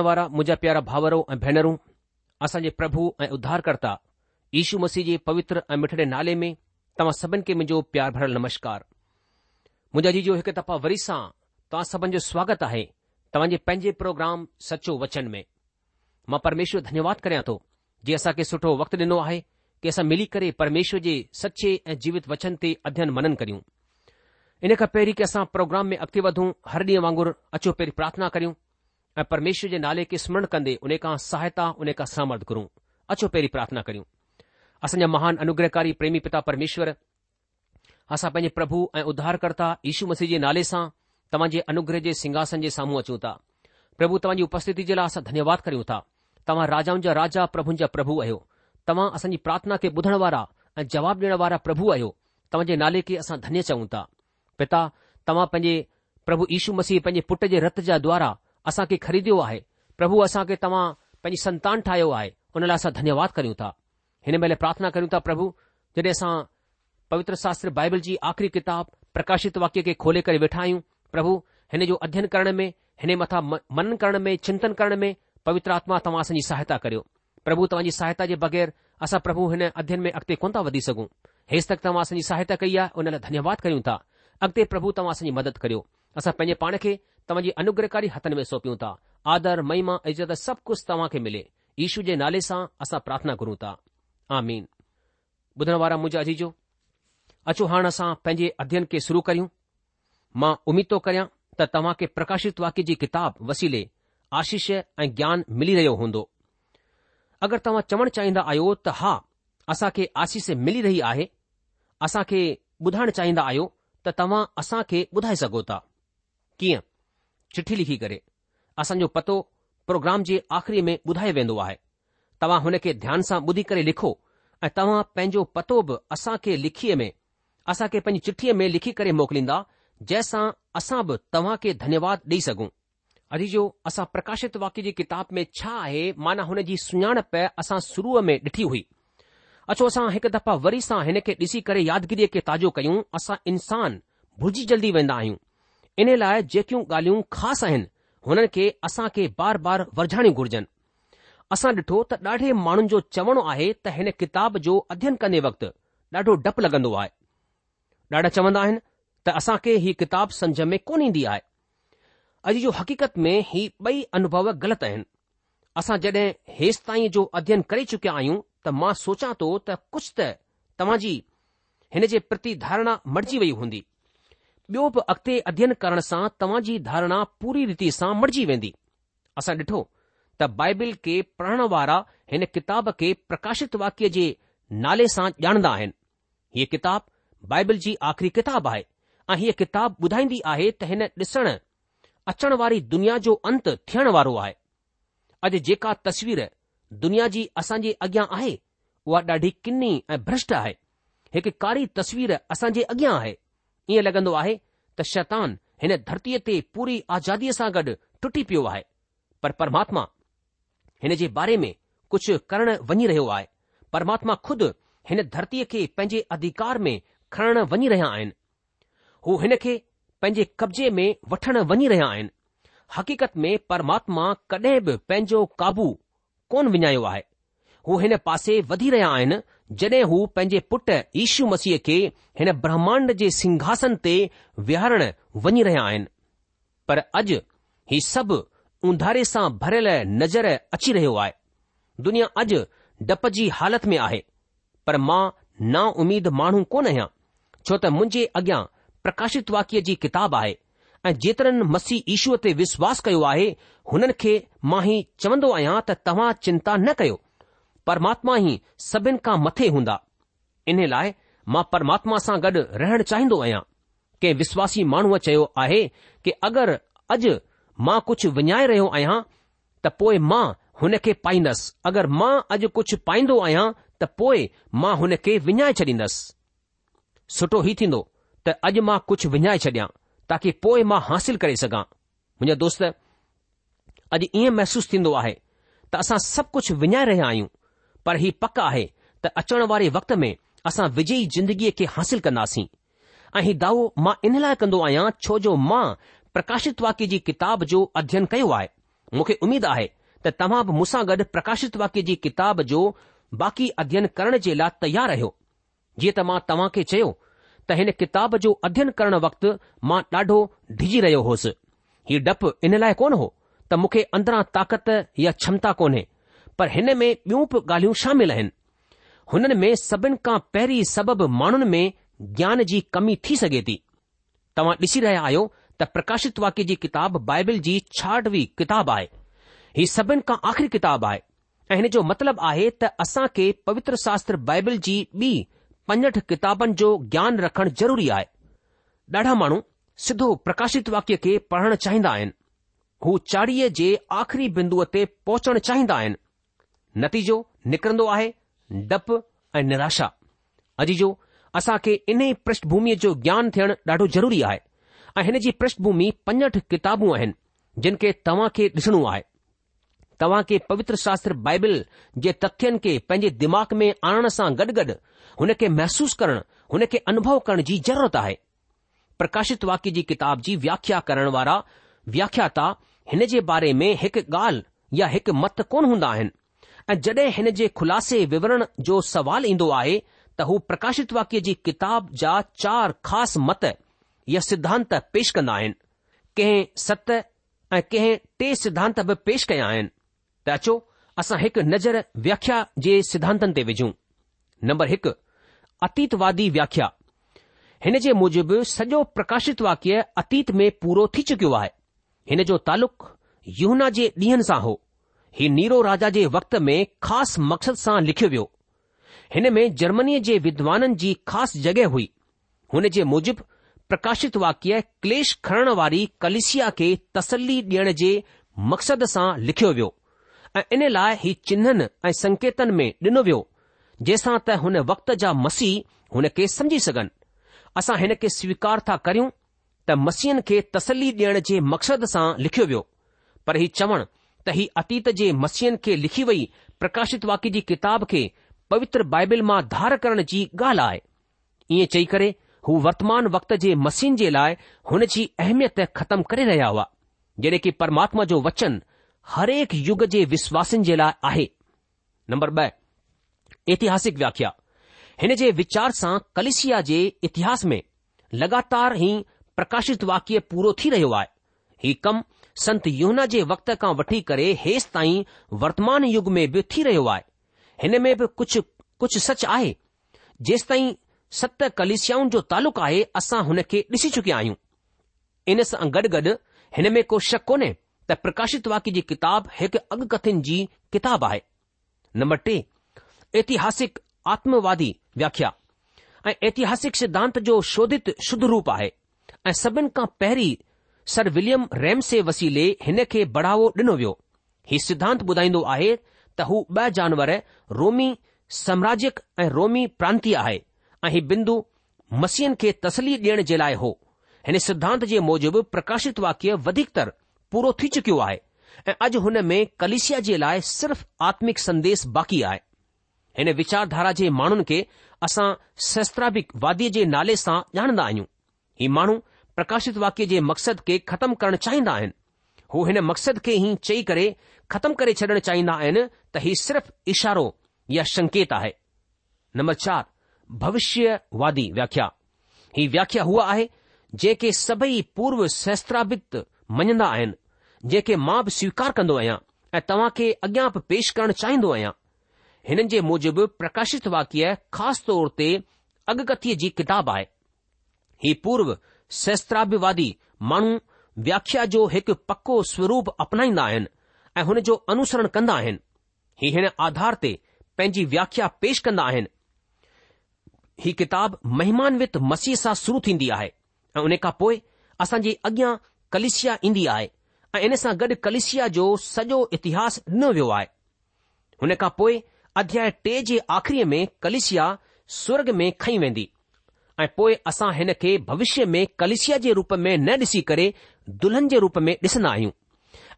वारा मुंहिंजा प्यारा भावरो ऐं भेनरूं असांजे प्रभु ऐं उद्धारकर्ता ईशू मसीह जे पवित्र ऐं मिठड़े नाले में तव्हां सभिनी खे मुंहिंजो प्यार भरियलु नमस्कार मुंहिंजा जी हिकु दफ़ा वरी सां तव्हां सभिन जो स्वागत आहे तव्हांजे पंहिंजे प्रोग्राम सचो वचन में मां परमेश्वर धन्यवाद करियां थो जीअं असांखे सुठो वक़्तु ॾिनो आहे की असां मिली करे परमेश्वर जे सचे ऐं जीवित वचन ते अध्यन मनन करियूं इन खां पहिरीं के असां प्रोग्राम में अॻिते वधूं हर डी वांगुरु अचो पहिरीं प्रार्थना करियूं ऐं परमेश्वर जे नाले खे स्मरण कंदे उन खां सहायता उन खां समर्ध घुरूं अचो पहिरीं प्रार्थना करियूं असांजा महान अनुग्रहकारी प्रेमी पिता परमेश्वर असां पंहिंजे प्रभु ऐं उद्धारकर्ता यीशू मसीह जे नाले सां तव्हांजे अनुग्रह जे सिंघासन जे साम्हूं अचूं था प्रभु तव्हां जी उपस्थिती जे लाइ असां धन्यवाद करियूं था तव्हां राजाउनि जा राजा प्रभुनि जा प्रभु आहियो तव्हां असांजी प्रार्थना खे ॿुधण वारा ऐं जवाब ॾियण वारा प्रभु आहियो तव्हां जे नाले खे असां धन्य चऊं था पिता तव्हां पंहिंजे प्रभु यीशू मसीह पंहिंजे पुट जे रत जा द्वारा असां खे खरीदियो आहे प्रभु असां खे तव्हां पंहिंजी संतान ठाहियो आहे हुन लाइ असां धन्यवाद करियूं था हिन महिल प्रार्थना करियूं था प्रभु जॾहिं असां पवित्र शास्त्र बाइबल जी आख़िरी किताब प्रकाशित वाक्य खे खोले करे वेठा आहियूं प्रभु हिन जो अध्ययन करण में हिन मथां मनन करण में चिंतन करण में पवित्र आत्मा तव्हां असांजी सहायता करियो प्रभु तव्हां सहायता जे बगैर असां प्रभु हिन अध्ययन में अॻिते कोन था वधी सघूं हेसि तक तव्हां असांजी सहायता कई आहे हुन लाइ धन्यवाद करियूं था अॻिते प्रभु तव्हां असांजी मदद करियो असां पंहिंजे पाण खे तव्हां जे अनुग्रकारी हथनि में सौपियूं था आदर महिमा इज़त सभु कुझु तव्हां खे मिले ईशू जे नाले सां असां प्रार्थना करूं था आमीन ॿुधण वारा मुंहिंजा अजीजो अचो हाणे असां पंहिंजे अध्यन खे शुरू करियूं मां उमीद थो करियां त तव्हां खे प्रकाशित वाक्य जी किताब वसीले आशीष ऐं ज्ञान मिली रहियो हूंदो अगरि तव्हां चवणु चाहींदा आहियो त हा असां खे आशीष मिली रही आहे असां खे ॿुधाइण चाहींदा आहियो त तव्हां असां खे ॿुधाए सघो था कीअं चिठी लिखी करे असांजो पतो प्रोग्राम जे आख़िरी में ॿुधायो वेंदो आहे तव्हां हुन खे ध्यान सां ॿुधी करे लिखो ऐं तव्हां पंहिंजो पतो बि असां लिखीअ में असां पंहिंजी चिठीअ में लिखी करे मोकिलींदा जंहिंसां असां बि तव्हां खे धन्यवाद ॾेई सघूं अरीजो असां प्रकाशित वाक्य जी किताब में छा आहे माना हुन जी सुञाणप असां शुरूअ में ॾिठी हुई अछो असां हिकु दफ़ा वरी असां हिन खे ॾिसी करे यादगिरीअ खे ताज़ो कयूं असां इंसान भुलजी जल्दी वेंदा आहियूं इन लाइ जेकियूं ॻाल्हियूं ख़ासि आहिनि हुननि खे असां खे बार बार वरझाइणियूं घुर्जनि असां ॾिठो त ॾाढे माण्हुनि जो चवणो आहे त हिन किताब जो अध्ययन कंदे वक़्तु ॾाढो डपु लॻंदो आहे ॾाढा चवंदा आहिनि त असां खे हीउ किताब सम्झ में कोन ईंदी आहे अॼु जो हकीक़त में ही ॿई अनुभव ग़लति आहिनि असां जॾहिं हेसि ताईं जो अध्यन करे चुकिया आहियूं त मां सोचा थो त कुझु त तव्हां जी हिन जे प्रति धारणा मटिजी वई हूंदी ॿियो बि अॻिते अध्यन करण सां तव्हां जी धारणा पूरी रीति सां मड़िजी वेंदी असां ॾिठो त बाइबिल खे पढ़ण वारा हिन किताब खे प्रकाशित वाक्य जे नाले सां ॼाणंदा आहिनि हीअ किताब बाइबिल जी आख़िरी किताब आहे ऐं हीअ किताब ॿुधाईंदी आहे त हिन ॾिसण अचण वारी दुनिया जो अंत थियण वारो आहे अॼु जेका तस्वीर दुनिया जी असांजे अॻियां आहे उहा ॾाढी किनी ऐं भ्रष्ट आहे हिकु कारी तस्वीर असांजे अॻियां आहे ईअं लॻंदो आहे त शैतानु हिन धरतीअ ते पूरी आज़ादीअ सां गॾु टुटी पियो आहे पर परमात्मा हिन जे बारे में कुझु करणु वञी रहियो आहे परमात्मा ख़ुदि हिन धरतीअ खे पंहिंजे अधिकार में खणण वञी रहिया आहिनि हू हिन खे पंहिंजे कब्ज़े में वठणु वञी रहिया आहिनि हक़ीक़त में परमात्मा कड॒हिं बि पंहिंजो काबू कोन विञायो आहे हू हिन पासे वधी रहिया आहिनि जॾहिं हू पंहिंजे पुटु इशू मसीह खे हिन ब्रह्मांड जे सिंघासन ते विहारण वञी रहिया आहिनि पर अॼु ही सभु उंधारे सां भरियल नज़र अची रहियो आहे दुनिया अॼु डप जी हालति में आहे पर मां ना उमीद माण्हू कोन आहियां छो त मुंहिंजे अॻियां प्रकाशित वाक्य जी किताब आहे ऐं जेतिरनि मसीह ईशूअ ते विश्वास कयो आहे हुननि खे मां ई चवंदो आहियां त तव्हां चिंता न कयो પરમાત્મા હી સબિન કા મથે હોંડા ઇને લાય માં પરમાત્મા સા ગડ રહેણ ચાહીંદો આયા કે વિશ્વાસી માણુ ચયો આહે કે અગર અજ માં કુછ વણાય રહેયો આયા તપોય માં હને કે પાયનસ અગર માં અજ કુછ પાયંદો આયા તપોય માં હને કે વણાય ચડીનસ સટો હી થીંદો ત અજ માં કુછ વણાય ચળ્યા તાકી પોય માં હાंसिल કરી સગા મુજે દોસ્ત અજી એ મેહસૂસ થીંદો આહે તાસા સબ કુછ વણાય રહે આયું पर हीउ पक आहे त अचण वारे वक़्त में असां विजयी जिंदगीअ खे हासिल कंदासीं ऐं ही दावो मां इन लाइ कंदो आहियां छो जो मां प्रकाशित वाक्य जी किताब जो अध्ययन कयो आहे मूंखे उमेद आहे त तव्हां बि मूंसां गॾु प्रकाशित वाक्य जी किताब जो बाक़ी अध्ययन करण जे लाइ तयारु रहियो जीअं त मां तव्हां खे चयो त हिन किताब जो अध्ययन करण वक़्तु मां ॾाढो डिजी रहियो होसि हीउ डपु इन लाइ कोन हो त मूंखे अंदरां ताक़त या क्षमता कोन्हे पर हिन में बियूं बि ॻाल्हियूं शामिल आहिनि हुन में सभिनि खां पहिरीं सबबु माण्हुनि में ज्ञान जी कमी थी सघे थी तव्हां ॾिसी रहिया आहियो त प्रकाशित वाक्य जी किताबु बाइबिल जी छाठवी किताबु आहे ही सभिनि खां आख़िरी किताबु आहे ऐं हिन जो मतिलबु आहे त असां खे पवित्र शास्त्र बाइबिल जी ॿी पंजहठि किताबनि जो ज्ञान रखण ज़रूरी आहे ॾाढा माण्हू सिधो प्रकाशित वाक्य खे पढ़णु चाहींदा आहिनि हू चाड़ीअ जे आख़िरी बिंदुअ ते चाहींदा आहिनि नतीजो निकरंदो आहे डप ऐं निराशा अॼु जो असां खे इन्ही प्रषष्ठभूमिअ जो ज्ञान थियण ॾाढो ज़रूरी आहे ऐं हिन जी पृष्ठभूमि भूमि पंजहठि किताबू आहिनि जिन खे तव्हां खे ॾिसणो आहे तव्हां खे पवित्र शास्त्र बाइबिल जे तथ्यनि खे पंहिंजे दिमाग़ में आणण सां गॾु गॾु हुन खे महसूसु करणु हुन खे अनुभव करण जी ज़रूरत आहे प्रकाशित वाक्य जी किताब जी व्याख्या करण वारा व्याख्याता हिन जे बारे में हिकु ॻाल्हि या हिकु मत कोन हूंदा आहिनि અજડે હનેજે ખુલાસે વિવરણ જો સવાલ ઇંદો આહે તહુ પ્રકાશિત વાક્યજી કિતાબ જા ચાર ખાસ મત ય સિદ્ધાંત પેશક નાયન કે સત કે 3 સિદ્ધાંત પેશ કે આયન તાચો અસા એક નજર વ્યાખ્યા જે સિદ્ધાંતન તે વિજો નંબર 1 અતીતવાદી વ્યાખ્યા હનેજે મુજબ સજો પ્રકાશિત વાક્ય અતીત મે પૂરો થી ચુક્યો આહે હને જો તાલુક યોનાજે દીન સા હો ही नीरो राजा जे वक़्त में ख़ासि मक़सद सां लिखियो वियो हिन में जर्मनीअ जे विद्वाननि जी ख़ासि जॻहि हुई हुन जे मुजिबि प्रकाशित वाक्य क्लेश खणण वारी कलिसिया खे तसली ॾियण जे मक़सद सां लिखियो वियो ऐं इन लाइ ही चिन्हनि ऐं संकेतन में ॾिनो वियो जंहिंसां त हुन वक़्त जा मसीह हुन खे समझी सघनि असां हिन खे स्वीकार था करियूं त मसीहनि खे तसली ॾियण जे मक़सद सां लिखियो वियो पर हीउ चवणु त हीउ अतीत जे मसियुनि खे लिखी वई प्रकाशित वाक्य जी किताब खे पवित्र बाइबिल मां धार करण जी ॻाल्हि आहे ईअं चई करे हू वर्तमान वक्त जे मसियुनि जे लाइ हुन जी अहमियत ख़तमु करे रहिया हुआ जॾहिं कि परमात्मा जो वचन हरेक युग जे विश्वासनि जे लाइ आहे नम्बर ब ऐतिहासिक व्याख्या हिन जे विचार सां कलिसिया जे इतिहास में लॻातार ई प्रकाशित वाक्य पूरो थी रहियो आहे हीउ संत योहना जे वक़्त खां वठी करे हेसि ताईं वर्तमान युग में बि थी रहियो आहे हिन में बि कुझु कुझु सच आहे जेस ताईं सत कलेशियाऊं जो तालुक आहे असां हुन खे ॾिसी चुकिया आहियूं इन सां गॾु गॾु हिन में को शक कोन्हे त प्रकाशित वाक्य जी किताब हिकु अघकथिन जी किताब आहे नंबर टे ऐतिहासिक आत्मवादी व्याख्या ऐं ऐतिहासिक सिद्धांत जो शोधित शुद्ध रूप आहे ऐं सभिनि खां पहिरीं सर विलियम रेम्से वसीले हिन खे बढ़ावो ॾिनो वियो ही सिद्धांत ॿुधाईंदो आहे त हू ॿ जानवर रोमी साम्राजिक ऐं रोमी प्रांतीय आहे ऐं ही बि मछियुनि खे तसली ॾियण जे लाइ हो हिन सिद्धांत जे मूजिबि प्रकाशित वाक्य वधीकतर पूरो थी चुकियो आहे ऐं अॼु हुन में कलिसिया जे लाइ सिर्फ़ आत्मिक संदेश बाक़ी आहे हिन वीचारधारा जे माण्हुनि खे असां शस्त्राभिक वादीअ जे नाले सां ॼाणंदा आहियूं ही माण्हू प्रकाशित वाक्य जे मक़सद खे ख़तमु करणु चाहींदा आहिनि हू हिन मक़सद खे ई चई करे ख़तमु करे छॾणु चाहींदा आहिनि त ही सिर्फ़ इशारो या संकेत आहे नंबर चार भविष्यवादी व्याख्या ही व्याख्या हूअ आहे जेके सभई पूर्व शहस्त्राबित मञंदा आहिनि जेके मां बि स्वीकार कंदो आहियां ऐं तव्हां खे अॻियां बि पेश करणु चाहिदो आहियां हिननि जे मूजिबि प्रकाशित वाक्य ख़ासि तौर ते अॻकथीअ जी किताब आहे ही पूर्व शस्त्राबिवादी माण्हू व्याख्या जो हिकु पको स्वरूप अपनाईंदा आहिनि ऐं हुन जो अनुसरण कंदा आहिनि ही हिन आधार ते पंहिंजी व्याख्या पेश कंदा आहिनि ही किताब महिमानवित मसीह सां शुरू थींदी आहे ऐं उन खां पोइ असांजी अॻियां कलिशिया ईंदी आहे ऐं इन सां गॾु कलिशिया जो सॼो इतिहास ॾिनो वियो आहे हुन खां पोइ अध्याय टे जे आख़िरीअ में कलिशिया स्वर्ग में खई वेंदी ऐं पोइ असां हिन खे भविष्य में कलिशिया जे रूप में न ॾिसी करे दुल्हन जे रूप में ॾिसंदा आहियूं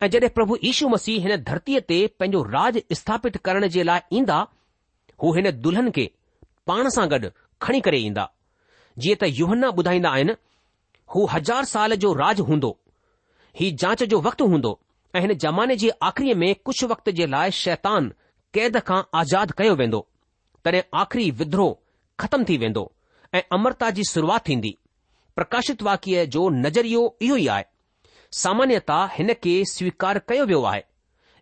ऐं जॾहिं प्रभु यीशू मसीह हिन धरतीअ ते पंहिंजो राज स्थापित करण जे लाइ ईंदा हू हिन दुल्हन खे पाण सां गॾु खणी करे ईंदा जीअं त युहन्ना ॿुधाईंदा आहिनि हू हज़ार साल जो राज हूंदो ही जांच जो वक़्तु हूंदो ऐं हिन ज़माने जी आख़िरीअ में कुझु वक्त जे लाइ शैतान कैद खां आज़ाद कयो वेंदो तॾहिं आख़िरी विद्रोह ख़तम थी वेंदो ऐं अमरता जी शुरूआत थींदी प्रकाशित वाक्य जो नज़रियो इहो ई आहे सामान्यता हिन खे स्वीकार कयो वियो आहे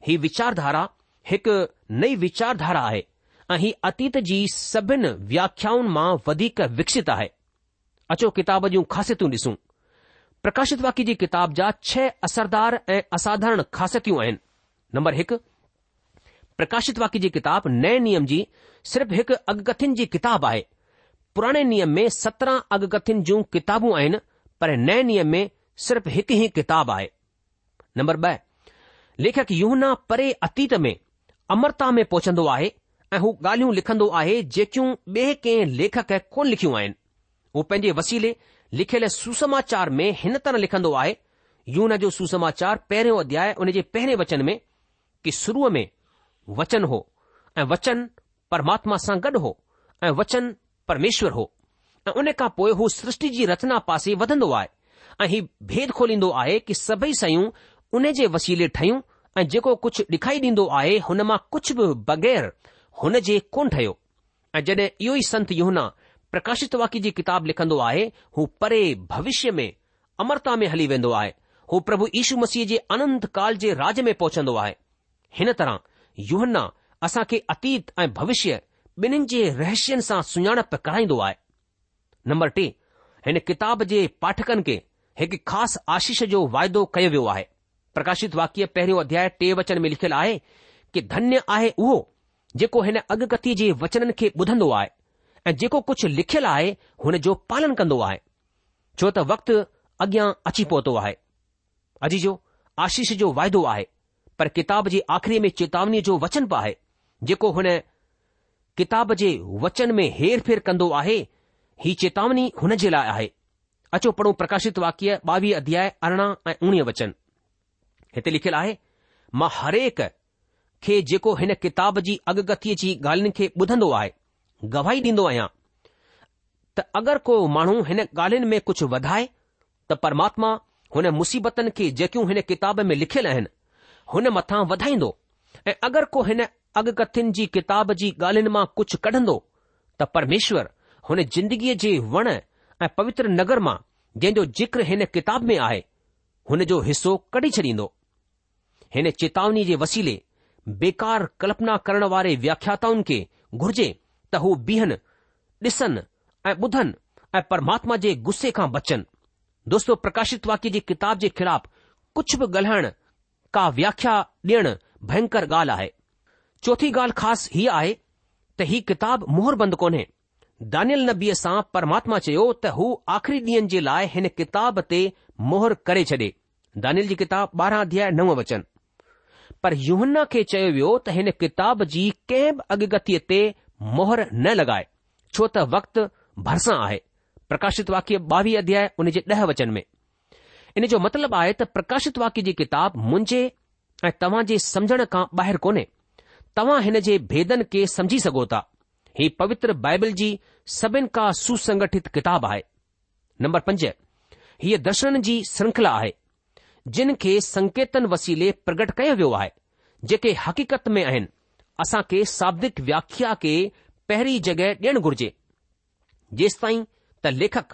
ही वीचारधारा हिकु नई वीचारधारा आहे ऐं ही अतीत जी सभिनि व्याख्याउनि मां वधीक विकसित आहे अचो किताब जूं ख़ासियतूं ॾिसूं प्रकाशित वाक्य जी किताब जा छह असरदार ऐं असाधारण ख़ासियतूं आहिनि नंबर हिकु प्रकाशित वाक्य जी किताब नए नियम जी सिर्फ़ हिकु अगकथिन जी किताब आहे पुराणे नियम में सत्रहं अगग्यन जूं किताबू आहिनि पर नए नियम में सिर्फ़ हिकु ई किताबु आहे नंबर ब लेखक यूहना परे अतीत में अमरता में पहुचंदो आहे ऐं हू ॻाल्हियूं लिखंदो आहे जेकियूं ॿिए कंहिं लेखक कोन लिखियूं आहिनि उहो पंहिंजे वसीले लिखियलु सुसमाचार में हिन तरह लिखंदो आहे यून जो सुसमाचार पहिरियों अध्याय हुन जे पहिरें वचन में कि शुरुअ में वचन हो ऐं वचन परमात्मा सां गॾु हो ऐं वचन परमेश्वर हो ऐं उन खां पोइ हू सृष्टि जी रचना पासे वधंदो आहे ऐं हीउ भेद खोलींदो आहे की सभई शयूं उन जे वसीले ठहियूं ऐं जेको कुझु ॾिखाई ॾींदो आहे हुन मां कुझु बि बग़ैर हुन जे कोन ठयो ऐं जॾहिं इहो ई संत योहना प्रकाशित वाक्य जी किताब लिखंदो आहे हू परे भविष्य में अमरता में हली वेंदो आहे हू प्रभु यीशू मसीह जे अनंत काल जे राज में पहुचंदो आहे हिन तरह योुहन्ना असांखे अतीत ऐं भविष्य ॿिन्हिनि जे रहस्यनि सां सुञाणप कराईंदो आहे नम्बर टे हिन किताब जे पाठकनि खे हिकु ख़ासि आशिश जो वाइदो कयो वियो आहे प्रकाशित वाक्य पहिरियों अध्याय टे वचन में लिखियलु आहे की धन्य आहे उहो जेको हिन अॻकथी जे वचननि खे ॿुधंदो आहे ऐं जेको कुझु लिखियलु आहे हुन जो पालन कंदो आहे छो त वक़्तु अॻियां अची पहुतो आहे अॼ जो आशीष जो वाइदो आहे पर किताब जी आख़िरी में चेतावनीअ जो वचन बि आहे जेको हुन किताब जे वचन में हेर फेर कंदो आहे ही चेतावनी हुन जे लाइ आहे अचो पढ़ो प्रकाशित वाक्य ॿावीह अध्याय अरिड़हं ऐं उणिवीह वचन हिते लिखियलु आहे मां हरेक खे जेको हिन किताब जी अगगतीअ जी ॻाल्हियुनि खे ॿुधंदो आहे गवाही ॾींदो आहियां त अगरि को माण्हू हिन ॻाल्हियुनि में कुझु वधाए त परमात्मा हुन मुसीबतनि खे जेकियूं हिन किताब में लिखियलु आहिनि हुन मथां वधाईंदो ऐं अगरि को हिन अॻकथ्यनि जी किताब जी ॻाल्हियुनि मां कुझु कढंदो त परमेश्वर हुन जिंदगीअ जे वण ऐं पवित्र नगर मां जंहिं जिक्र हिन किताब में आहे हुन जो हिसो कढी छॾींदो हिन चेतावनी जे वसीले बेकार कल्पना करण वारे व्याख्याताउनि खे घुर्जे त हू बीहन ॾिसन ऐं ॿुधन ऐं परमात्मा जे गुस्से खां बचन दोस्तो प्रकाशित वाक्य जी किताब जे ख़िलाफ़ कुझ बि ॻाल्हाइण का व्याख्या ॾियणु भयंकर ॻाल्हि आहे चोथी ॻाल्हि ख़ासि हीअ आहे त हीउ किताबु बंदि कोन्हे दानियल नबीअ सां परमात्मा चयो त हू आख़िरी ॾींहनि जे लाइ हिन किताब ते मोहर करे छॾे दानियल जी किताब ॿारहं अध्याय नव वचन पर युहन्ना खे चयो वियो त हिन किताब जी कंहिं बि अॻगतीअ ते मोहर न लॻाए छो त वक़्तु भरिसां आहे प्रकाशित वाक्य ॿावीह अध्याय उन जे ॾह वचन में इन जो मतिलबु आहे त प्रकाशित वाक्य जी किताब मुंहिंजे ऐं तव्हां जे समुझण खां ॿाहिरि कोन्हे तव्हां हिन जे भेदनि खे समुझी सघो था ही पवित्र बाइबल जी सभिनि खां सुसंगठित किताबु आहे नम्बर पंज हीअ दर्शन जी श्रंखला आहे जिन खे संकेतन वसीले प्रगट कयो वियो आहे जेके हक़ीक़त में आहिनि असांखे साब्दिक व्याख्या खे पहिरीं जॻहि डि॒यणु घुर्जे जेस ताईं त लेखक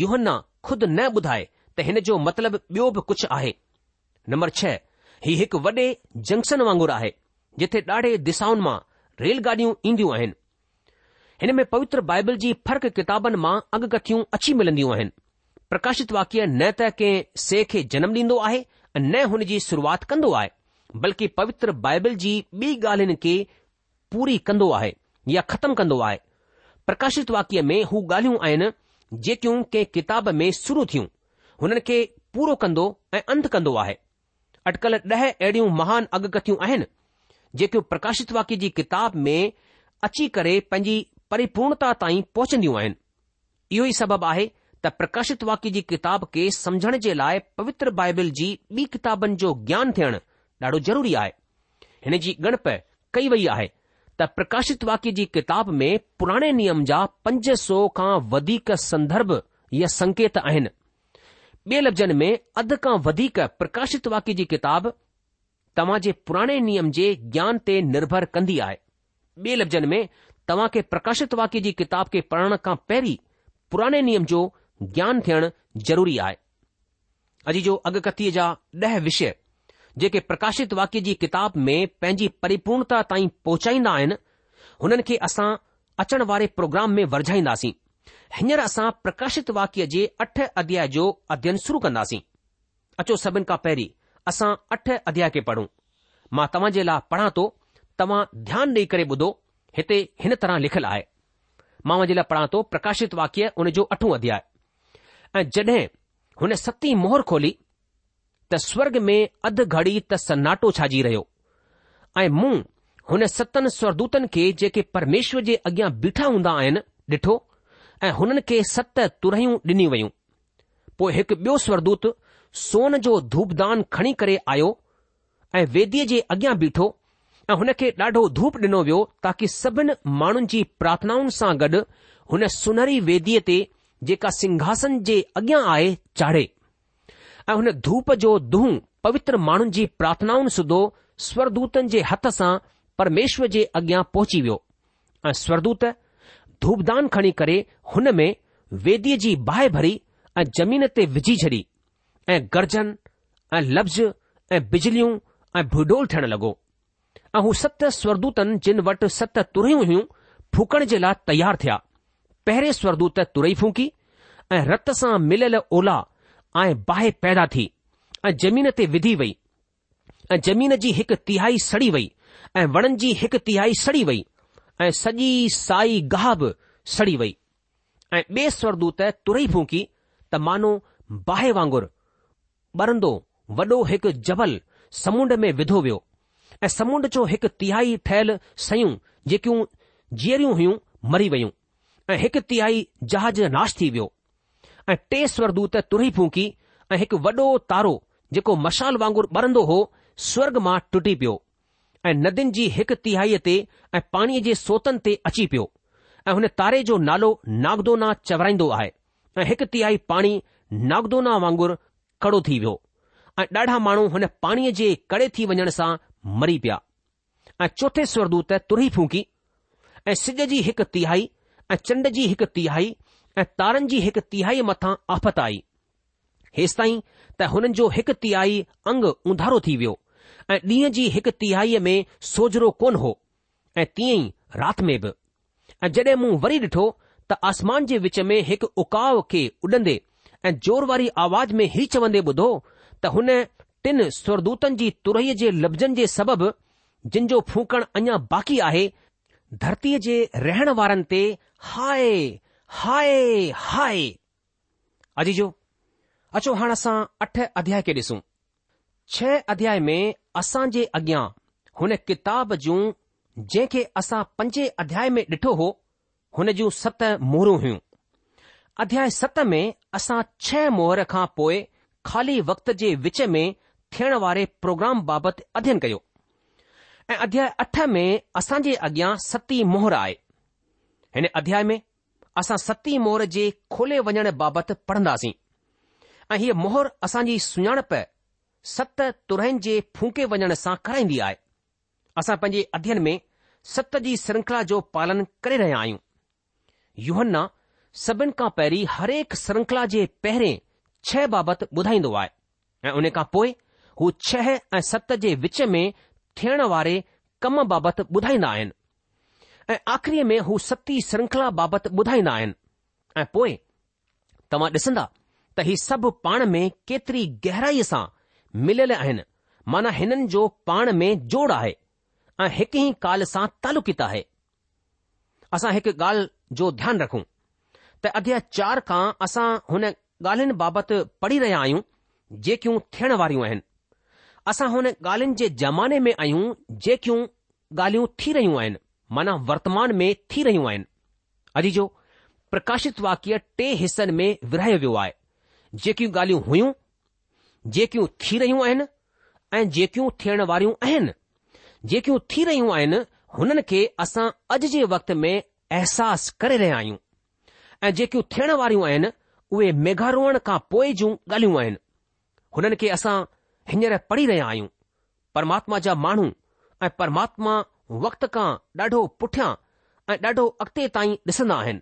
योहना ख़ुदि न ॿुधाए त हिन जो मतिलबु ॿियो बि कुझु आहे नंबर छह ही हिकु वडे॒ जंक्शन वांगुर आहे जिथे ॾाढे दिशाउनि मां रेलगाॾियूं ईंदियूं आहिनि हिन में पवित्र बाइबल जी फर्क किताबनि मां अॻकथियूं अची मिलंदियूं आहिनि प्रकाशित वाक्य न त कंहिं से खे जनम ॾींदो आहे न हुन जी शुरूआति कंदो आहे बल्कि पवित्र बाइबल जी ॿी ॻाल्हियुनि खे पूरी कंदो आहे या ख़तमु कंदो आहे प्रकाशित वाक्य में हू ॻाल्हियूं आहिनि जेकियूं कंहिं किताब में शुरू थियूं हुननि खे पूरो कंदो ऐं अंत कंदो आहे अटकल ॾह अहिड़ियूं महान अॻकथियूं आहिनि जेके प्रकाशित वाक्य जी किताब में अची करे पंहिंजी परिपूर्णता ताईं पहुचंदियूं आहिनि इहो ई सबबु आहे त प्रकाशित वाक्य जी किताब खे समझण जे लाइ पवित्र बाइबल जी ॿी किताबनि जो ज्ञान थियण ॾाढो ज़रूरी आहे हिन जी गणप कई वई आहे त प्रकाशित वाक्य जी किताब में पुराणे नियम जा पंज सौ खां वधीक संदर्भ या संकेत आहिनि ॿिए लफ़्ज़नि में अध खां वधीक प्रकाशित वाक्य जी किताब तव्हां जे पुराणे नियम जे ज्ञान ते निर्भर कंदी आहे ॿिए लफ़्ज़नि में तव्हां खे प्रकाशित वाक्य जी किताब खे पढ़ण खां पहिरीं पुराणे नियम जो ज्ञान थियण ज़रूरी आहे अॼ जो अॻकथीअ जा ॾह विषय जेके प्रकाशित वाक्य जी किताब में पंहिंजी परिपूर्णता ताईं पहुचाईंदा आहिनि हुननि खे असां अचण वारे प्रोग्राम में वरझाईंदासीं हींअर असां प्रकाशित वाक्य जे अठ अध्याय जो अध्यन शुरु कंदासीं अचो सभिनि खां पहिरीं असां अठ अध्याय खे पढ़ूं मां तव्हां जे लाइ पढ़ा थो तव्हां ध्यानु ॾेई करे ॿुधो हिते हिन तरह लिखियलु आहे मां मुंहिंजे लाइ पढ़ा थो प्रकाशित वाक्य हुन जो अठो अध्याय ऐं जड॒हिं हुन सतीं मोहर खोली त स्वर्ग में अधु घड़ी त सनाटो छाजी रहियो ऐं मूं हुन सतनि स्वरदूतनि खे जेके परमेश्वर जे अॻियां बीठा हूंदा आहिनि ॾिठो ऐं हुननि खे सत तुरहियूं ॾिनी वयूं पोइ हिकु ॿियो स्वरदूत सोन जो धूपदान खणी करे आयो ऐं वेदीअ जे अॻियां बीठो ऐं हुन खे ॾाढो धूप डि॒नो वियो ताकी सभिनि माण्हुनि जी प्रार्थनाउनि सां गॾु हुन सुनहरी वेदीअ ते जेका सिंघासन जे अॻियां आहे चाढ़े ऐं हुन धूप जो दुहं पवित्र माण्हुनि जी प्रार्थनाउनि सूधो स्वरदूतनि जे हथ सां परमेश्वर जे अॻियां पहुची वियो ऐं स्वरदूत धूपदान खणी करे हुन में वेदीअ जी बाहि भरी ऐं जमीन ते विझी छॾी ऐं गर्जन ऐं लफ़्ज़ ऐं बिजलियूं ऐं भुडोल थियण लॻो ऐं हू सत स्वरदूतनि जिन वटि सत तुरियूं हुयूं फूकण जे लाइ तयार थिया पहिरें स्वरदूत तुरई फूकी ऐं रत सां मिलियल ओला ऐं बाहि पैदा थी ऐं ज़मीन ते विधी वई ऐं जमीन जी हिकु तिहाई सड़ी वई ऐं वणनि जी हिकु तिहाई सड़ी वई ऐं सॼी साई गाह बि सड़ी वई ऐं ॿिए स्वरदूत तुरई फूकी त मानो बाहि वांगुरु ॿरंदो वॾो हिकु जबल समुंड में विधो वियो ऐं समुंड जो हिकु तिहाई ठहियलु सय जेकियूं जीअरियूं हुयूं मरी वयूं ऐं हिकु तिहाई जहाज नाश थी वियो ऐं टे स्वर्दू तुरी फूकी ऐं हिकु वॾो तारो जेको मशाल वांगुरु ॿरंदो हो स्वर्ग मां टुटी पियो ऐं नदियुनि जी हिकु तिहाईअ ते ऐं पाणीअ जे सोतनि ते अची पियो ऐं हुन तारे जो नालो नागदोना चवराईंदो आहे ऐं हिकु तिहाई पाणी नागदोना वांगुरु कड़ो थी वियो ऐं ॾाढा माण्हू हुन पाणीअ जे कड़े थी वञण सां मरी पिया ऐं चोथे स्वरदूत त तुरी फूकी ऐं सिज जी हिकु तिहाई ऐं चंड जी हिकु तिहाई ऐं तारनि जी हिकु तिहाई मथां आफ़त आई हेसि ताईं त हुननि जो हिकु तिहाई अंग उंधारो थी वियो ऐं ॾींहं जी हिकु तिहाईअ में सोजरो कोन हो ऐं तीअं ई राति में बि ऐं जॾहिं मूं वरी ॾिठो त आसमान जे विच में हिकु उकाव खे उॾंदे ऐं जोर वारी आवाज़ में ही चवंदे ॿुधो त हुन टिन स्वरदूतनि जी तुरई जे लफ़्ज़नि जे सबबि जिन जो फूकण अञा बाक़ी आहे धरतीअ जे रहण वारनि ते हाय हाय हाय अजीजो अचो हाणे असां अठ अध्याय खे ॾिसूं छह अध्याय में असां जे अॻियां हुन किताब जूं जंहिंखे असां पंजे अध्याय में ॾिठो हो हुन जूं सत मोहरूं हुयूं अध्याय सत में असां छह मोहर खां पोइ खाली वक़्त जे विच में थियण वारे प्रोग्राम बाबति अध्ययन कयो ऐं अध्याय अठ में असां जे अॻियां सती मोहर आहे हिन अध्याय में असां सती मोहर जे खोले वञण बाबति पढ़ंदासीं ऐं हीअ मोहर असांजी सुञाणप सत तुरन जे फूके वञण सां कराईंदी आहे असां पंहिंजे अध्ययन में सत जी श्रृंखला जो पालन करे रहिया आहियूं युहन्ना सभिन खां पहिरीं हरेक श्रंखला जे पहिरें छह बाबति ॿुधाईंदो आहे ऐं उन खां पोइ हू छह ऐं सत जे विच में थियण वारे कम बाबति ॿुधाईंदा आहिनि ऐं आख़िरी में हू सतींखला बाबति ॿुधाईंदा आहिनि ऐं पोइ तव्हां ॾिसंदा त ही सभु पाण में केतिरी गहराईअ सां मिलियल आहिनि माना हिननि जो पाण में जोड़ आहे ऐं हिकु ई काल सां तालुकित आहे असां हिकु ॻाल्हि जो ध्यानु रखूं त अॻियां चार खां असां हुन ॻाल्हियुनि बाबति पढ़ी रहिया आहियूं जेकियूं थियण वारियूं आहिनि असां हुन ॻाल्हियुनि जे ज़माने में आहियूं जेकियूं ॻाल्हियूं थी रहियूं आहिनि माना वर्तमान में थी रहियूं आहिनि अॼु जो प्रकाशित वाक्य टे हिसनि में विराए वियो आहे जेकियूं ॻाल्हियूं हुयूं जेकियूं थी रहियूं आहिनि ऐं जेकियूं थियण वारियूं आहिनि जेकियूं थी रहियूं आहिनि हुननि खे असां अॼु जे वक़्त में अहसासु करे रहिया आहियूं ऐं जेकियूं थियण वारियूं आहिनि उहे मेघारोहण खां पोइ जूं ॻाल्हियूं आहिनि हुननि खे असां हींअर पढ़ी रहिया आहियूं परमात्मा जा माण्हू ऐं परमात्मा वक़्त खां ॾाढो पुठियां ऐं ॾाढो अॻिते ताईं ॾिसंदा आहिनि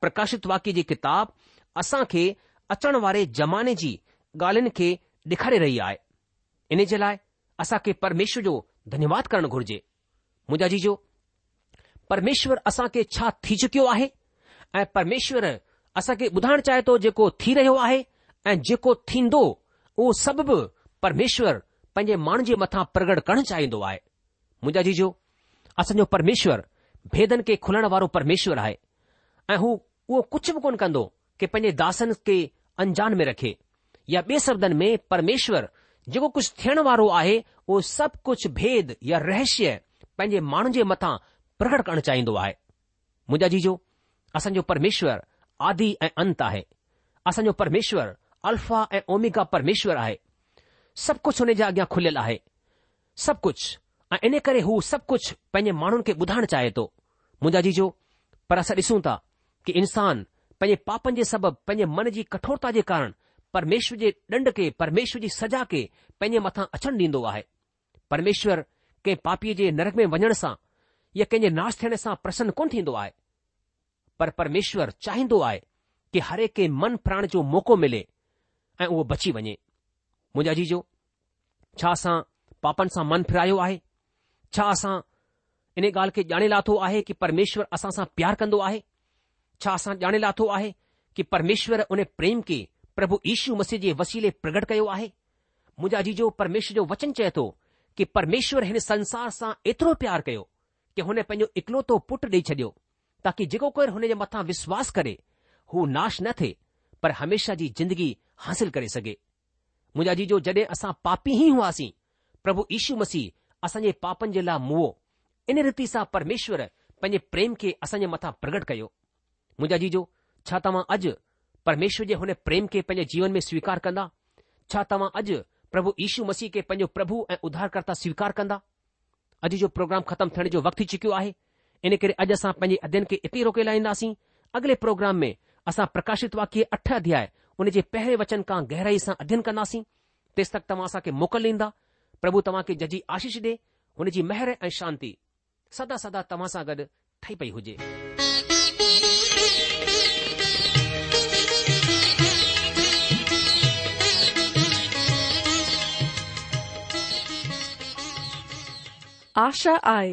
प्रकाशित वाक्य जी किताब असां खे अचण वारे ज़माने जी ॻाल्हियुनि खे ॾेखारे रही आहे इन जे लाइ असां खे परमेश्वर जो धन्यवाद करणु घुर्जे मुंहिंजा जी जो परमेश्वर असां खे छा थी चुकियो आहे ऐं परमेश्वरु असांखे ॿुधाइण चाहे थो जेको थी रहियो आहे ऐं जेको थींदो उहो सभु बि परमेश्वरु पंहिंजे माण्हुनि जे मथां प्रगड़ करणु चाहींदो आहे मुंहिंजा जीजो असांजो परमेश्वरु भेदनि खे खुलण वारो परमेश्वर आहे ऐं हू कुझु बि कोन कंदो कि पंहिंजे दासनि खे अंजान में रखे या ॿिए शब्दनि में परमेश्वरु जेको कुझु थियण वारो आहे उहो सभु कुझु भेद या रहस्य पंहिंजे माण्हू जे मथां प्रगड़ करणु चाहींदो आहे मुंहिंजा जीजो असांजो परमेश्वर आदि ऐं अंत आहे असांजो परमेश्वर अल्फा ऐं ओमिका परमेश्वर आहे सब कुझु हुन जा अॻियां खुलियल आहे सब कुझु ऐ इन करे हू सभु कुझु पंहिंजे माण्हुनि खे ॿुधाइण चाहे थो मुंहिंजा जीजो पर असां ॾिसूं था कि इन्सान पैंजे पापनि जे सबब पंहिंजे मन जी कठोरता जे कारण परमेश्वर जे ॾंड के परमेश्वर जी सजा के पंहिंजे मथां अछणु ॾींदो आहे परमेश्वर कंहिं पापीअ जे नर में वञण सां या कंहिं नाश थियण सां प्रसन्न कोन थींदो आहे परमेश्वर चाहींदो आहे की हर कंहिं मन फिराइण जो मौको मिले ऐं उहो बची वञे मुंहिंजा जीजो छा असां पापनि सां मनु फिरायो आहे छा असां इन ॻाल्हि खे ॼाणे लाथो आहे कि परमेश्वर असां सां प्यार कंदो आहे छा असां ॼाणे लाथो आहे कि परमेश्वर उने प्रेम खे प्रभु यीशू मसीह जे वसीले प्रगट कयो आहे मुंहिंजा जीजो परमेश्वर जो वचन चए थो कि परमेश्वर हिन संसार सां एतिरो प्यारु कयो कि हुन पंहिंजो इकलोतो पुटु ॾेई छॾियो ताकी जेको कोई जे मथां विश्वास करे हू नाश न थिए पर हमेशा जी ज़िंदगी हासिल करे सघे जी जो जॾहिं असां पापी ई हुआसीं प्रभु ईशू मसीह असांजे पापनि जे लाइ मुंहो इन रीति सां परमेश्वरु पंहिंजे प्रेम खे असांजे मथा प्रगट कयो मुंहिंजा जीजो छा तव्हां अॼु परमेश्वर जे हुन प्रेम खे पंहिंजे जीवन में स्वीकार कंदा छा तव्हां अॼु प्रभु इशू मसीह खे पंहिंजो प्रभु ऐं उधारकर्ता स्वीकार कंदा अॼु जो प्रोग्राम ख़तमु थियण जो वक़्तु थी चुकियो आहे इन करे अॼु असां पंहिंजे अध्ययन खे इते रोके लाहींदासीं अॻिले प्रोग्राम में असां प्रकाशित वाक्य अठ अध्याय हुन जे पहिरें वचन खां गहराई सां अध्ययन कंदासीं तेसि तक तव्हां असांखे मोकिल ॾींदा प्रभु तव्हांखे जजी आशीष ॾे हुनजी महिर ऐं शांती सदा सदा तव्हां सां गॾु ठही पई हुजे आशा आहे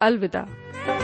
अलविदा